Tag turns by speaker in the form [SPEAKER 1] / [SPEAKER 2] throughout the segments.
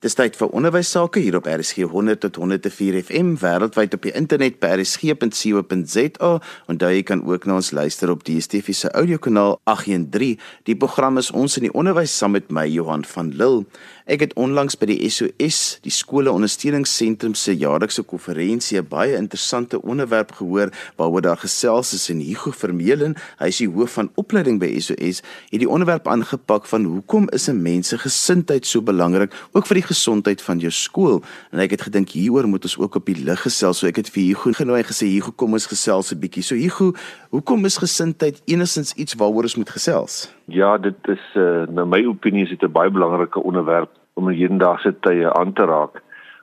[SPEAKER 1] Dis tyd vir onderwys sake hier op RSG 100 tot 104 FM wêreldwyd op die internet by rsg.co.za en daar jy kan ook na ons luister op die DSTV se audiokanaal 813. Die program is ons in die onderwys saam met my Johan van Lille. Ek het onlangs by die SOS, die skole ondersteuningsentrum se jaarlikse konferensie 'n baie interessante onderwerp gehoor waaroor daar gesels is en Hugo Vermeulen, hy is die hoof van opleiding by SOS, het die onderwerp aangepak van hoekom is 'n mens se gesindheid so belangrik ook vir die gesondheid van jou skool. En ek het gedink hieroor moet ons ook op die lig gesels. So ek het vir Hugo genooi gesê Hugo kom ons gesels 'n bietjie. So Hugo, hoekom is gesindheid enigstens iets waaroor ons moet gesels?
[SPEAKER 2] Ja, dit is uh, na my opinie is dit 'n baie belangrike onderwerp om in hedendaagse tye aan te raak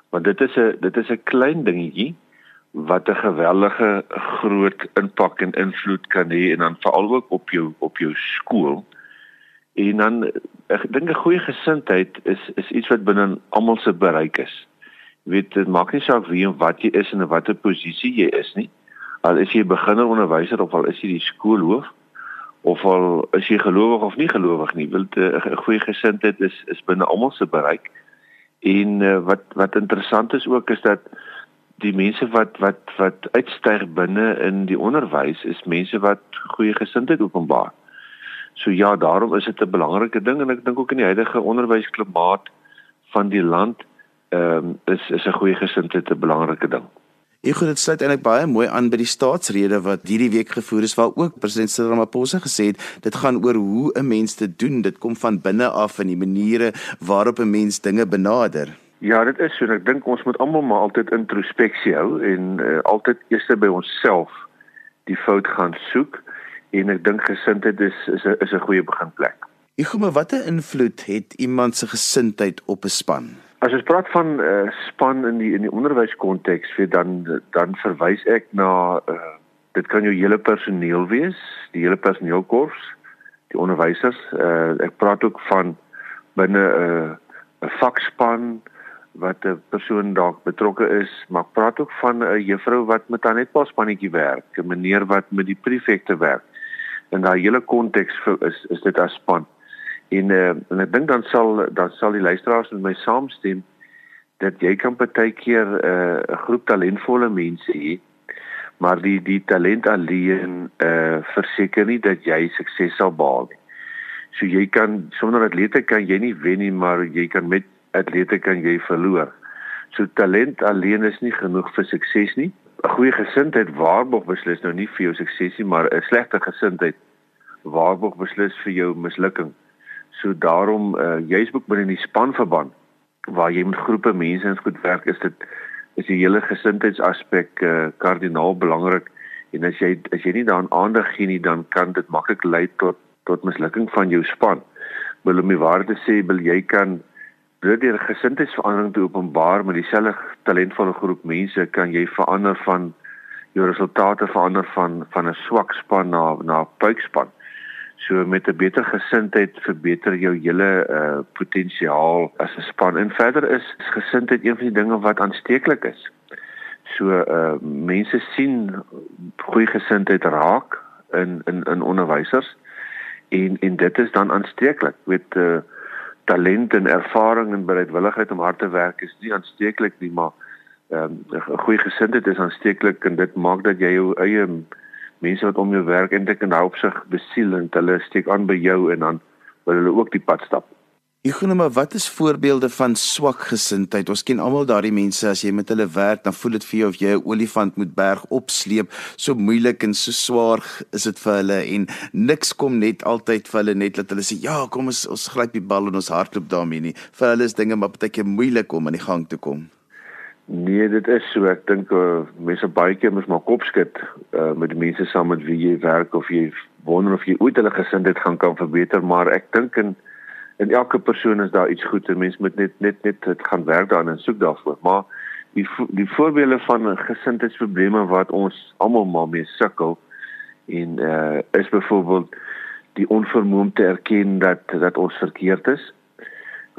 [SPEAKER 2] want dit is 'n dit is 'n klein dingetjie wat 'n geweldige groot impak en invloed kan hê en dan veral ook op jou op jou skool. En dan ek dink 'n goeie gesindheid is is iets wat binne almal se bereik is. Jy weet dit maak nie saak wie en wat jy is en in watter posisie jy is nie. Al is jy beginner onderwyser of al is jy die skoolhoof of al is jy gelowig of nie gelowig nie, wil 'n goeie gesindheid is is binne almal se bereik. En uh, wat wat interessant is ook is dat die mense wat wat wat uitstyg binne in die onderwys is mense wat goeie gesindheid openbaar. So ja, daarom is dit 'n belangrike ding en ek dink ook in die huidige onderwysklimaat van die land ehm um, is is 'n goeie gesindheid 'n belangrike ding.
[SPEAKER 1] Ek glo dit sluit eintlik baie mooi aan by die staatsrede wat hierdie week gevoer is waar ook president Cyril Ramaphosa gesê het dit gaan oor hoe 'n mens dit doen dit kom van binne af in die maniere waarop 'n mens dinge benader.
[SPEAKER 2] Ja, dit is so. Ek dink ons moet almal maar altyd introspeksie hou en uh, altyd eers by onsself die fout gaan soek en ek dink gesindheid is is 'n is 'n goeie beginplek.
[SPEAKER 1] Maar watter invloed het iemand se gesindheid op 'n span?
[SPEAKER 2] As ons praat van uh, span in die in die onderwyskonteks, vir dan dan verwys ek na uh, dit kan jou hele personeel wees, die hele personeelkorps, die onderwysers. Uh, ek praat ook van binne 'n uh, 'n vakspan wat 'n persoon dalk betrokke is, maar praat ook van 'n juffrou wat met haar netpaspannetjie werk, 'n meneer wat met die prefekte werk. In daai hele konteks is is dit as span. En uh, en ek dink dan sal dan sal die luisteraars met my saamstem dat jy kan baie keer eh, 'n uh, groep talentvolle mense hê maar die die talent alleen eh uh, verseker nie dat jy sukses sal behaal nie. So jy kan sonder atlete kan jy nie wen nie, maar jy kan met atlete kan jy verloor. So talent alleen is nie genoeg vir sukses nie. 'n Goeie gesindheid waarborg beslis nou nie vir jou sukses nie, maar 'n slegte gesindheid waarborg beslis vir jou mislukking. So daarom uh, jy's ook binne die spanverband waar jy met groepe mense ins goed werk, is dit is die hele gesindheidsaspek uh, kardinaal belangrik en as jy as jy nie daaraan aandag gee nie, dan kan dit maklik lei tot tot mislukking van jou span. Wil om die waarde sê, wil jy kan deur die gesindheidsverandering te openbaar met dieselfde talentvolle groep mense kan jy verander van jou resultate verander van van 'n swak span na na 'n puikspan. So met 'n beter gesindheid verbeter jou hele uh potensiaal as 'n span. En verder is gesindheid een van die dinge wat aansteeklik is. So uh mense sien goeie gesindheid raak in in in onderwysers en en dit is dan aansteeklik. Weet uh talent en ervaring en bereidwilligheid om hard te werk is nie aansteeklik nie, maar ehm um, 'n goeie gesindheid is aansteeklik en dit maak dat jy jou eie mense wat om jou werk eintlik in daai opsig besiel en hulle steek aan by jou en dan wil hulle ook die pad stap.
[SPEAKER 1] Maar wat is voorbeelde van swak gesindheid? Ons ken almal daardie mense as jy met hulle werk, dan voel dit vir jou of jy 'n olifant moet berg opsleep. So moeilik en so swaar is dit vir hulle en niks kom net altyd vir hulle net dat hulle sê ja, kom ons ons gryp die bal en ons hardloop daarmee nie. Vir hulle is dinge maar baie keer moeilik om aan die gang te kom.
[SPEAKER 2] Nee, dit is so. Ek dink uh, mense baie keer moet maar kop skud uh, met die mense saam met wie jy werk of jy wonder of jy ooit hulle gesindheid gaan kan verbeter, maar ek dink in in elke persoon is daar iets goed. 'n Mens moet net net net dit gaan werk daaraan en soek daarvoor. Maar die die voorbeelde van gesindheidsprobleme wat ons almal maar mee sukkel en uh is byvoorbeeld die onvermoë om te erken dat dat ons verkeerd is.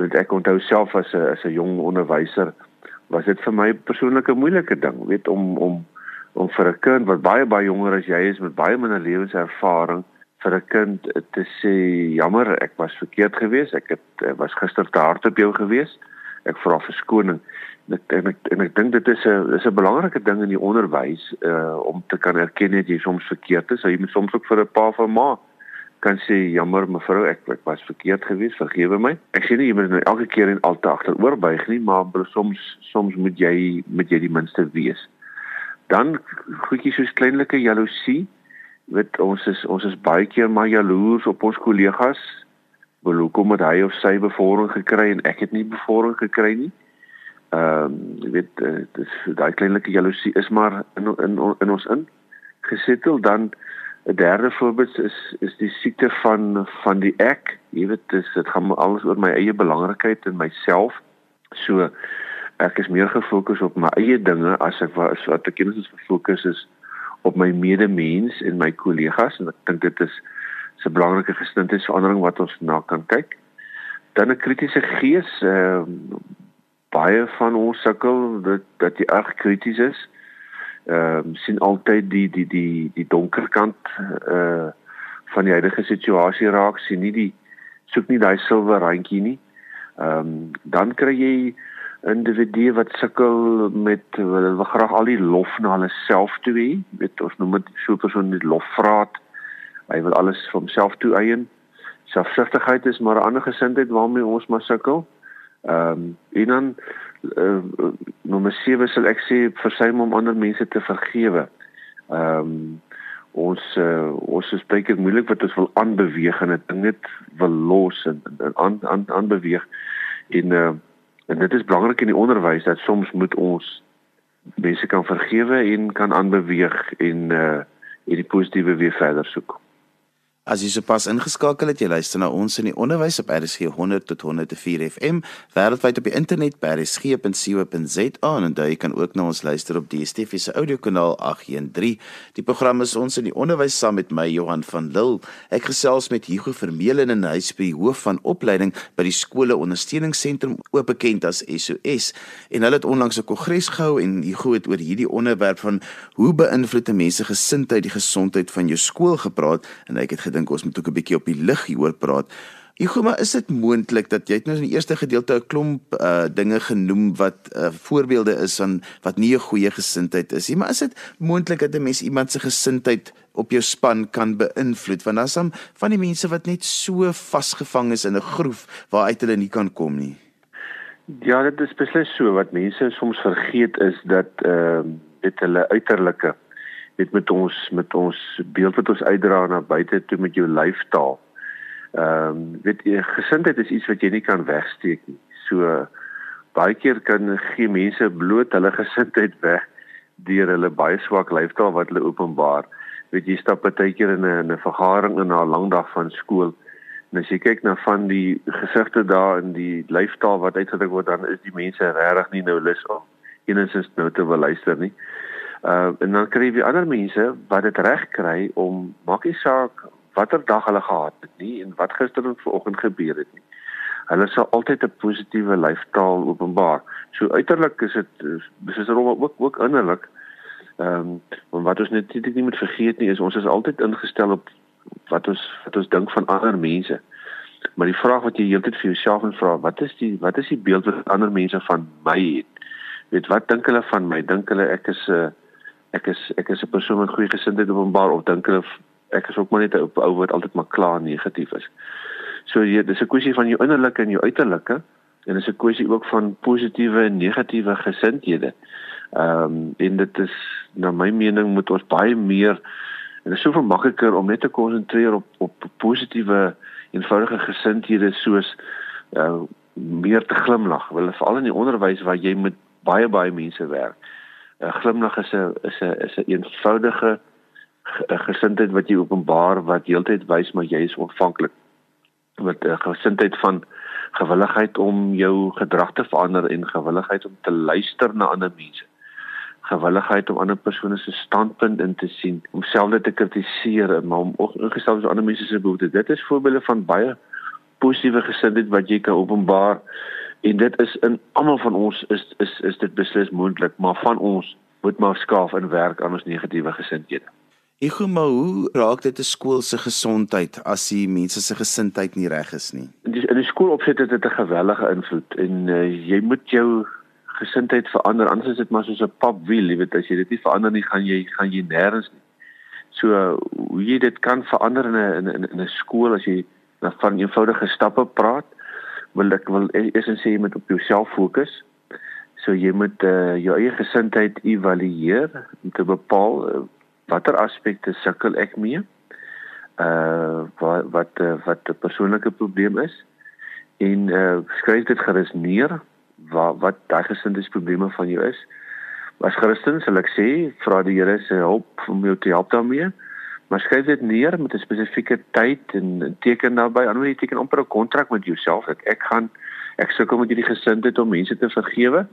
[SPEAKER 2] Want ek onthou self as 'n as 'n jong onderwyser was dit vir my persoonlik 'n moeilike ding, weet om om om vir 'n kind wat baie baie jonger as jy is met baie minder lewenservaring vir 'n kind te sê jammer, ek was verkeerd geweest, ek het was gister te hard op jou geweest. ek vra verskoning. En ek en ek, en ek dink dit is 'n is 'n belangrike ding in die onderwys uh om te kan erken dat jy soms verkeerd is. Jy moet soms ook vir 'n pa of 'n ma kan sê jammer mevrou ek ek was verkeerd geweest vergewe my. Ek sê nie jy moet nou elke keer en altyd agteroor buig nie maar soms soms moet jy moet jy die minste wees. Dan goedjies soos kleinlike jaloesie. Weet ons is ons is baie keer maar jaloers op ons kollegas wil hoekom het hy of sy bevordering gekry en ek het nie bevordering gekry nie? Ehm um, jy weet uh, dis daai kleinlike jaloesie is maar in in in ons in gesettel dan 'n derde voorbeeld is is die siekte van van die ek. Jy weet dis dit gaan alles oor my eie belangrikheid en myself. So ek is meer gefokus op my eie dinge as ek was wat ek kennis is gefokus is op my medemens en my kollegas en ek dink dit is 'n belangrike gesindheidsverandering wat ons na kan kyk. Dan 'n kritiese gees. Ehm uh, baie van ons sukkel dat dat jy erg krities is ehm um, sien altyd die die die die donker kant uh van die huidige situasie raak sien nie die soek nie daai silwer randjie nie. Ehm um, dan kry jy individue wat sukkel met hulle wil graag al die lof na hulle self toe hê. Weet ons noem dit so persoon met lofvraat. Hy wil alles vir homself toe eien. Selfsugtigheid is maar 'n ander gesindheid waarmee ons maar sukkel. Ehm um, en dan uh, nommer 7 sal ek sê versuim om ander mense te vergewe. Ehm um, ons uh, ons is baie keer moeilik wat ons wil aanbeweeg en 'n ding net wil los en aan aan aanbeweeg en uh, en dit is belangrik in die onderwys dat soms moet ons mense kan vergewe en kan aanbeweeg en uh en die positiewe weer verder soek.
[SPEAKER 1] As jy sopas ingeskakel het, jy luister na ons in die onderwys op RSG 100 tot 104 FM, wêreldwyd op die internet by rsg.co.za en onthou jy kan ook na ons luister op die DSTV se audiokanaal 813. Die program is ons in die onderwys saam met my Johan van Lille. Ek gesels met Hugo Vermeulen en hy die hoof van opleiding by die skole ondersteuningsentrum oop bekend as SOS en hulle het onlangs 'n kongres gehou en Hugo het oor hierdie onderwerp van hoe beïnvloed 'n mens se gesindheid die gesondheid van jou skool gepraat en hy het dink ons moet ook 'n bietjie op die lig hieroor praat. Igoma, is dit moontlik dat jy het nou in die eerste gedeelte 'n klomp uh dinge genoem wat uh voorbeelde is van wat nie 'n goeie gesindheid is nie, maar is dit moontlik dat 'n mens iemand se gesindheid op jou span kan beïnvloed? Want daar's dan van die mense wat net so vasgevang is in 'n groef waaruit hulle nie kan kom nie.
[SPEAKER 2] Ja, dit is beslis so wat mense soms vergeet is dat ehm uh, dit hulle uiterlike weet met ons met ons beeld wat ons uitdra na buite toe met jou lyfstaal. Ehm um, weet jy gesindheid is iets wat jy nie kan wegsteek nie. So baie keer kan gee mense bloot hulle gesindheid weg deur hulle baie swak lyfstaal wat hulle openbaar. Weet jy stap baie keer in 'n 'n vergadering na 'n lang dag van skool en as jy kyk na van die gesigte daar in die lyfstaal wat uitgedruk word dan is die mense regtig nie nou lus om enigsins nou te wil luister nie. Uh en dan kry jy ander mense wat dit reg kry om maak nie saak watter dag hulle gehad het nie en wat gister en vanoggend gebeur het nie. Hulle sal altyd 'n positiewe lyfstaal openbaar. So uiterlik is dit dis is rol ook ook innerlik. Ehm um, wat ons net nie moet vergeet nie is ons is altyd ingestel op wat ons wat ons dink van ander mense. Maar die vraag wat jy heeltyd vir jouself en vra, wat is die wat is die beeld wat ander mense van my het? Weet wat dink hulle van my? Dink hulle ek is 'n uh, ek is ek is 'n persoon met goeie gesindheid openbaar of dink hulle ek is ook maar net 'n ou wat altyd maar klaar negatief is. So jy dis 'n kwessie van jou innerlike en jou uiterlike en dis 'n kwessie ook van positiewe en negatiewe gesindhede. Ehm um, en dit is na my mening moet ons baie meer en dit is soveel makliker om net te konsentreer op op positiewe eenvoudige gesindhede soos uh meer te glimlag. Wil veral in die onderwys waar jy met baie baie mense werk. 'n glimlag is 'n is 'n is 'n eenvoudige gesindheid wat jy openbaar wat heeltyd wys maar jy is ontvanklik. Met 'n gesindheid van gewilligheid om jou gedrag te verander en gewilligheid om te luister na ander mense. Gewilligheid om ander persone se standpunt in te sien, om self dit te kritiseer, maar om ook ingestel op ander mense se behoeftes. Dit is voorbeelde van baie positiewe gesindheid wat jy kan openbaar En dit is in almal van ons is is is dit beslis moontlik, maar van ons moet maar skaaf in werk aan ons negatiewe gesindhede.
[SPEAKER 1] Ek glo maar hoe raak dit 'n skool se gesondheid as die mense se gesindheid nie reg is nie.
[SPEAKER 2] In die, in die skoolopset het dit 'n gewellige invloed en uh, jy moet jou gesindheid verander anders is dit maar soos 'n papwiel, jy weet as jy dit nie verander nie, gaan jy gaan jy nêrens nie. So hoe jy dit kan verander in 'n in 'n 'n skool as jy van eenvoudige stappe praat, wil ek wil eers sê jy moet op jouself fokus. So jy moet uh, jou eie gesindheid evalueer om te bepaal uh, watter aspekte sukkel ek mee? Uh wat wat uh, wat 'n persoonlike probleem is? En uh skryf dit gerus neer wat wat daai gesindheidsprobleme van jou is. As Christen sal ek sê vra die Here se hulp om jou te help daarmee. Maar skryf dit neer met 'n spesifieke tyd en teken daarbey. Anders jy teken amper 'n kontrak met jouself dat ek gaan ek sukkel met hierdie gesindheid om mense te vergewe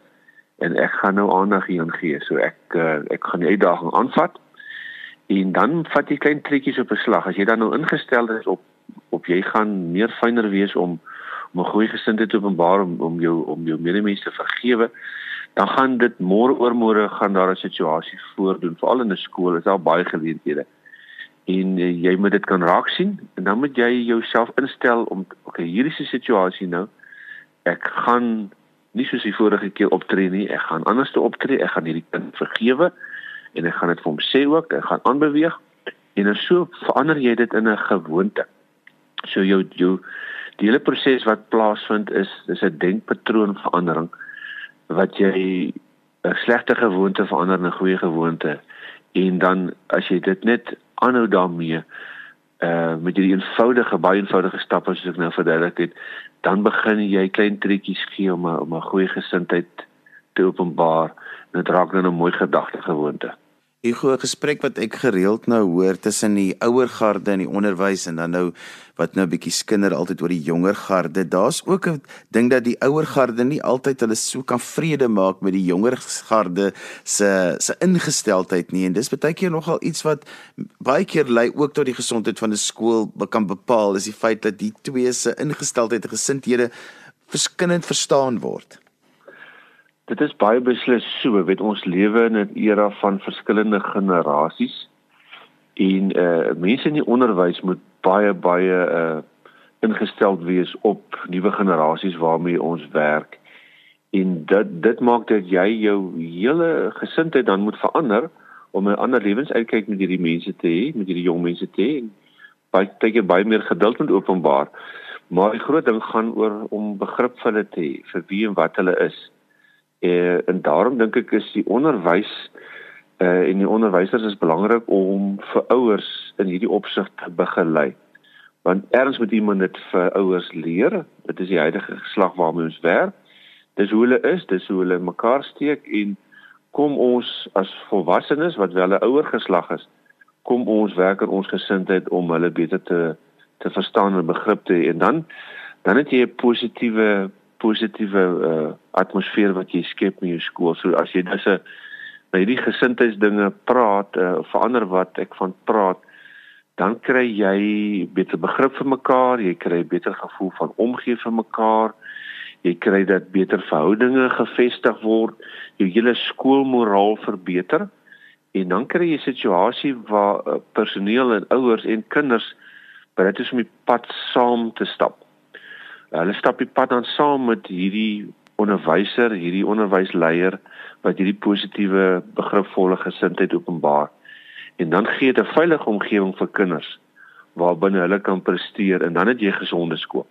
[SPEAKER 2] en ek gaan nou aandag hieraan gee. So ek uh, ek gaan die uitdaging aanvat En dan vat jy klein trekkies op 'n slag. As jy dan nou ingestel is op op jy gaan meer fyner wees om om 'n goeie gesindheid te openbaar om om jou om jou medemens te vergewe, dan gaan dit môre oor môre gaan daar 'n situasie voordoen, veral in 'n skool, is daar baie geleenthede. En uh, jy moet dit kan raak sien en dan moet jy jouself instel om okay, hierdie is 'n situasie nou. Ek gaan nie soos die vorige keer optree nie. Ek gaan anders te optree. Ek gaan hierdie kind vergewe en ek gaan dit vir hom sê ook, ek gaan aanbeweeg en dan so verander jy dit in 'n gewoonte. So jou jou die hele proses wat plaasvind is is 'n denkpatroonverandering wat jy 'n slegte gewoonte verander in 'n goeie gewoonte en dan as jy dit net aanhou daarmee uh met hierdie eenvoudige baie eenvoudige stappe soos ek nou verduidelik het dan begin jy klein triekies gee om 'n om 'n goeie gesindheid te openbaar en dit raak dan 'n mooi gedagte gewoonte.
[SPEAKER 1] Glo 'n gesprek wat ek gereeld nou hoor tussen die ouer garde en die onderwys en dan nou wat nou 'n bietjie skinder altyd oor die jonger garde. Daar's ook 'n ding dat die ouer garde nie altyd hulle so kan vrede maak met die jonger garde se se ingesteldheid nie en dis baie keer nogal iets wat baie keer lei ook tot die gesondheid van 'n skool kan bepaal is die feit dat die twee se ingesteldheid en gesindhede verskillend verstaan word.
[SPEAKER 2] Dit is baie beslis so, weet ons lewe in 'n era van verskillende generasies en uh mense in die onderwys moet baie baie uh ingestel wees op nuwe generasies waarmee ons werk. En dit dit maak dat jy jou hele gesindheid dan moet verander om 'n ander lewensuitkyk met hierdie mense te hê, met hierdie jong mense te hê. Baie tyd jy baie meer geduld moet openbaar. Maar die groot ding gaan oor om begrip vir hulle te hê, vir wie en wat hulle is. Eh en daarom dink ek is die onderwys uh, en die onderwysers is belangrik om vir ouers in hierdie opsig te begelei. Want erns moet iemand dit vir ouers leer. Dit is die huidige geslag waarmee ons werk. Dis hoe hulle is, dis hoe hulle mekaar steek en kom ons as volwassenes wat wel 'n ouer geslag is, kom ons werk aan ons gesindheid om hulle beter te te verstaan en begrip te hê en dan dan het jy 'n positiewe positiewe uh, atmosfeer wat jy skep in jou skool. So as jy dis 'n by hierdie gesindheidsdinge praat, uh, verander wat ek van praat, dan kry jy beter begrip vir mekaar, jy kry beter gevoel van omgee vir mekaar. Jy kry dat beter verhoudinge gevestig word, jou hele skoolmoraal verbeter en dan kry jy 'n situasie waar personeel en ouers en kinders bereid is om die pad saam te stap. Hulle stap die pad dan saam met hierdie onderwyser, hierdie onderwysleier wat hierdie positiewe begripvolle gesindheid openbaar. En dan gee dit 'n veilige omgewing vir kinders waarbinne hulle kan presteer en dan het jy gesonde skool.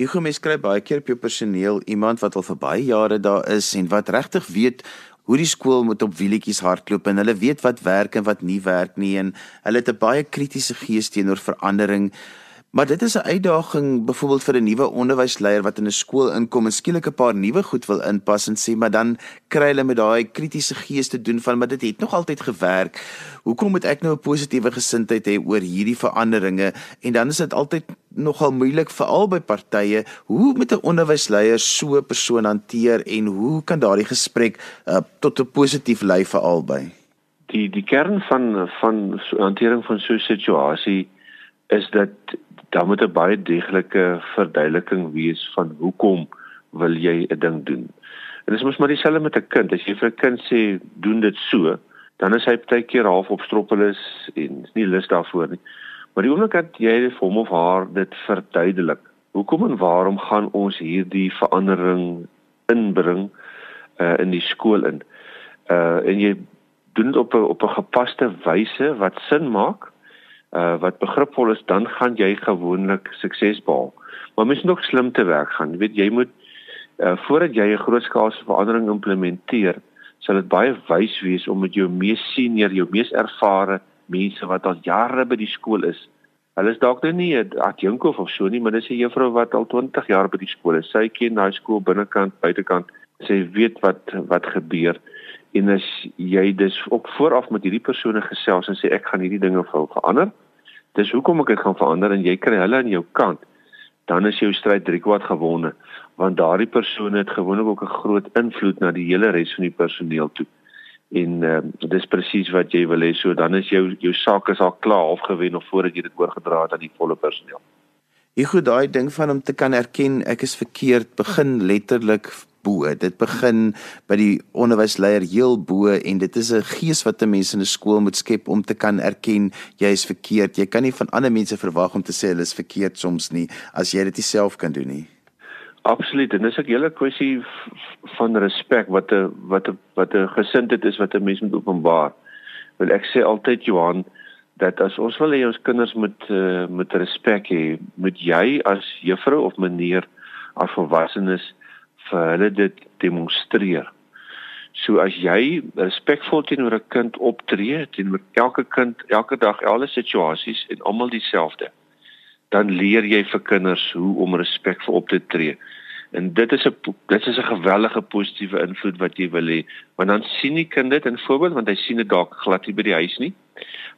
[SPEAKER 1] Ek gou mens kry baie keer op jou personeel iemand wat al vir baie jare daar is en wat regtig weet hoe die skool moet op wielietjies hardloop en hulle weet wat werk en wat nie werk nie en hulle het 'n baie kritiese gees teenoor verandering. Maar dit is 'n uitdaging byvoorbeeld vir 'n nuwe onderwysleier wat in 'n skool inkom en skielik 'n paar nuwe goed wil inpas en sê maar dan kry hulle met daai kritiese gees te doen van maar dit het nog altyd gewerk. Hoekom moet ek nou 'n positiewe gesindheid hê oor hierdie veranderinge? En dan is dit altyd nogal moeilik vir albei partye. Hoe moet 'n onderwysleier so 'n persoon hanteer en hoe kan daardie gesprek uh, tot 'n positief lei vir albei?
[SPEAKER 2] Die die kern van van so, hantering van so 'n situasie is dat daar moet 'n baie deeglike verduideliking wees van hoekom wil jy 'n ding doen. En dit is mos maar dieselfde met 'n kind. As jy vir 'n kind sê doen dit so, dan is hy baie keer half op stroppelis en is nie lus daarvoor nie. Maar die oomblik dat jy vir hom of haar dit verduidelik, hoekom en waarom gaan ons hierdie verandering inbring uh, in die skool in? Uh en jy doen dit op 'n op 'n gepaste wyse wat sin maak, uh wat begripvol is, dan gaan jy gewoonlik sukses behaal. Maar mens moet ook slim te werk gaan. Jy weet jy moet uh voordat jy 'n grootskaalse verandering implementeer, sal dit baie wys wees om met jou mees senior, jou mees ervare mense wat al jare by die skool is. Hulle is dalk nou nie 'n adjunkof of so nie, maar dis 'n juffrou wat al 20 jaar by die skool is. Sy ken daai skool binnekant, buitekant. Sy weet wat wat gebeur en as jy dus op vooraf met hierdie persone gesels en sê ek gaan hierdie dinge vir verander dis hoekom ek dit gaan verander en jy kry hulle aan jou kant dan is jou stryd driekwart gewonne want daardie persone het gewoonlik ook 'n groot invloed na die hele res van die personeel toe. En uh, dis presies wat jy wil hê so dan is jou jou saak is al klaar afgewen of voordat jy dit oorgedra het aan die volle personeel.
[SPEAKER 1] Ek gou daai ding van om te kan erken ek is verkeerd begin letterlik bo. Dit begin by die onderwysleier heel bo en dit is 'n gees wat 'n mens in 'n skool moet skep om te kan erken jy is verkeerd. Jy kan nie van ander mense verwag om te sê hulle is verkeerd soms nie as jy dit self kan doen nie.
[SPEAKER 2] Absoluut. En dis 'n hele kwessie van respek wat 'n wat 'n wat 'n gesindheid is wat 'n mens moet openbaar. Wil ek sê altyd Johan dat as ons wil hê ons kinders moet uh, met respek hê, moet jy as juffrou of meneer as volwassenes vir hulle dit demonstreer. So as jy respekvol teenoor 'n kind optree, teenoor elke kind, elke dag, alle situasies en almal dieselfde, dan leer jy vir kinders hoe om respekvol op te tree. En dit is 'n dit is 'n gewellige positiewe invloed wat jy wil hê. Want dan sien die kind dit in voorbeeld want hy sien dit dalk glad nie by die huis nie.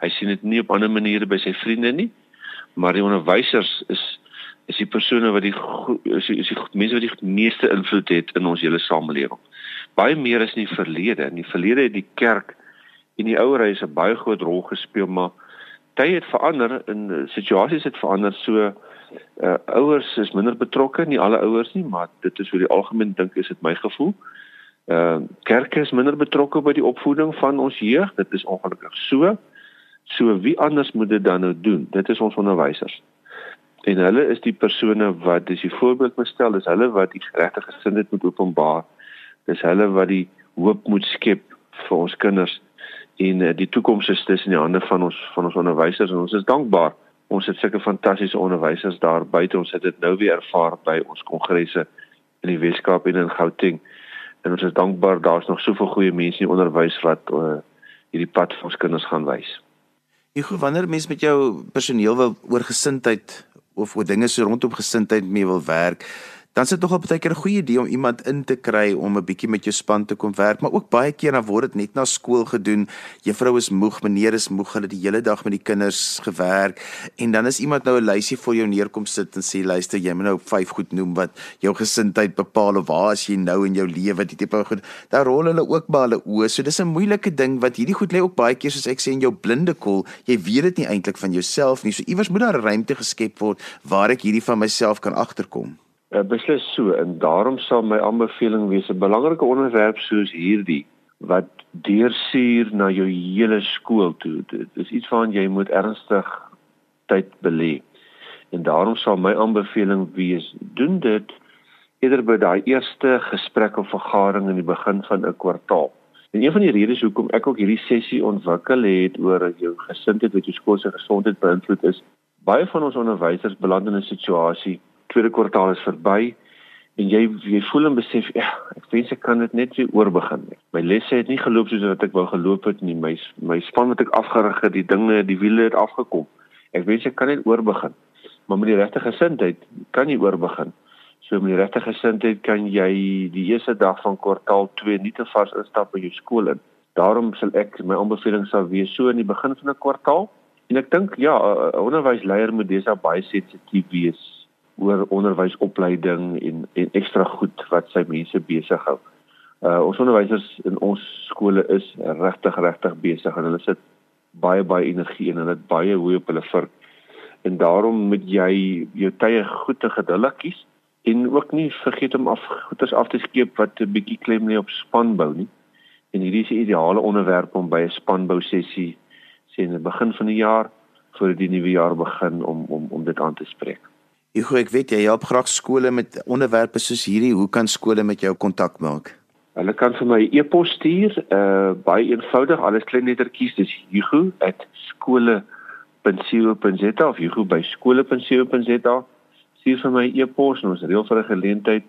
[SPEAKER 2] Hy sien dit nie op ander maniere by sy vriende nie. Maar die onderwysers is is die persone wat die is die, is die mense wat die meeste invloed het in ons hele samelewing. Baie meer as in die verlede. In die verlede het die kerk en die ouer huise baie groot rol gespeel, maar tye het verander en eh, situasies het verander so uh ouers is minder betrokke, nie alle ouers nie, maar dit is hoe die algemeen dink is dit my gevoel. Uh kerke is minder betrokke by die opvoeding van ons jeug. Dit is ongelukkig so. So wie anders moet dit dan nou doen? Dit is ons onderwysers en hulle is die persone wat dis die voorbeeld moet stel dis hulle wat die regte gesindheid moet openbaar. Dis hulle wat die hoop moet skep vir ons kinders. En uh, die toekoms is tussen die hande van ons van ons onderwysers en ons is dankbaar. Ons het sulke fantastiese onderwysers daar buite. Ons het dit nou weer ervaar by ons kongresse in die Weskaap en in Gauteng. En ons is dankbaar daar's nog soveel goeie mense in die onderwys wat uh, hierdie pad vir ons kinders gaan wys.
[SPEAKER 1] Gou wanneer mense met jou personeel wil oor gesindheid of oor dinge so rondom gesindheid mee wil werk, dan is dit nogal baie keer 'n goeie idee om iemand in te kry om 'n bietjie met jou span te kom werk, maar ook baie keer dan word dit net na skool gedoen. Juffrou is moeg, meneer is moeg, hulle die hele dag met die kinders gewerk en dan is iemand nou 'n lysie vir jou neerkom sit en sê luister, jy moet nou vyf goed noem wat jou gesindheid bepaal of waar as jy nou in jou lewe die tipe goed. Daar rol hulle ook by hulle oë. So dis 'n moeilike ding wat hierdie goed lê ook baie keer soos ek sê in jou blinde kol. Jy weet dit nie eintlik van jouself nie. So iewers moet daar ruimte geskep word waar ek hierdie van myself kan agterkom.
[SPEAKER 2] Uh, beslis so en daarom sal my aanbeveling wees 'n belangrike onderwerp soos hierdie wat deursuur na jou hele skool toe. Dit is iets waaraan jy moet ernstig tyd belê. En daarom sal my aanbeveling wees doen dit eerder by daai eerste gesprek of vergadering in die begin van 'n kwartaal. En een van die redes hoekom ek ook hierdie sessie ontwikkel het oor jou gesindheid wat jou skool se gesondheid beïnvloed is, baie van ons onderwysers beland in 'n situasie tweede kwartaal is verby en jy jy voel en besef ja, ek wens ek kan dit net weer oorbegin. My lesse het nie geloop soos wat ek wou geloop het nie. My my span wat ek afgerig het, die dinge, die wiele het afgekom. Ek wens ek kan net oorbegin. Maar met die regte gesindheid kan jy oorbegin. So met die regte gesindheid kan jy die eerste dag van kwartaal 2 nie te vars instap by jou skool in. Daarom sal ek my aanbeveling sal wees so in die begin van 'n kwartaal. En ek dink ja, 'n onderwysleier moet deesdae baie sensitief wees oor onderwysopleiding en en ekstra goed wat sy mense besig hou. Uh ons onderwysers in ons skole is regtig regtig besig en hulle sit baie baie energie in en hulle het baie hoe op hulle vir en daarom moet jy jou tye goed te geduldig kies en ook nie vergeet om af goeders af te skeep wat 'n bietjie klem lê op spanbou nie. en hierdie is 'n ideale onderwerp om by 'n spanbou sessie sien in die begin van die jaar voor die nuwe jaar begin om om om dit aan te spreek.
[SPEAKER 1] Ek ek weet jy help graag skole met onderwerpe soos hierdie. Hoe kan skole met jou kontak maak?
[SPEAKER 2] Hulle kan vir my e-pos stuur, uh baie eenvoudig, alles klein lettertjies, dis hugo@skole.co.za of hugo@skole.co.za. Stuur vir my e-pos en ons reël vir 'n geleentheid.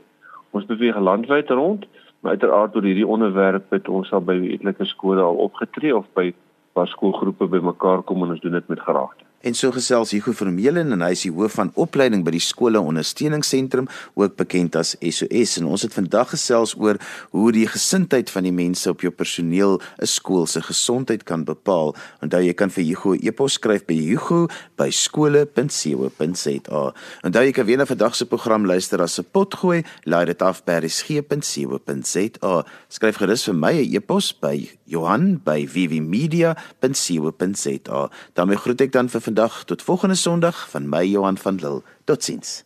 [SPEAKER 2] Ons beweeg landwyd rond, maar uiteraard oor hierdie onderwerp het ons al by etlike skole al opgetree of by waar skoolgroepe bymekaar kom en ons doen dit met graagte.
[SPEAKER 1] En so gesels Hugo Vermeulen en hy is die hoof van opleiding by die skole ondersteuningsentrum, ook bekend as SOS en ons het vandag gesels oor hoe die gesindheid van die mense op jou personeel 'n skool se gesondheid kan bepaal. Onthou jy kan vir Hugo e-pos skryf by hugo@skole.co.za. Onthou jy kan weer na vandag se program luister as 'n potgooi, laai dit af by resgep.co.za. Skryf gerus vir my 'n e-pos by Johan@vvmedia.co.za. daarmee groet ek dan vir vandag tot volgende Sondag van my Johan van Lille. Totsiens.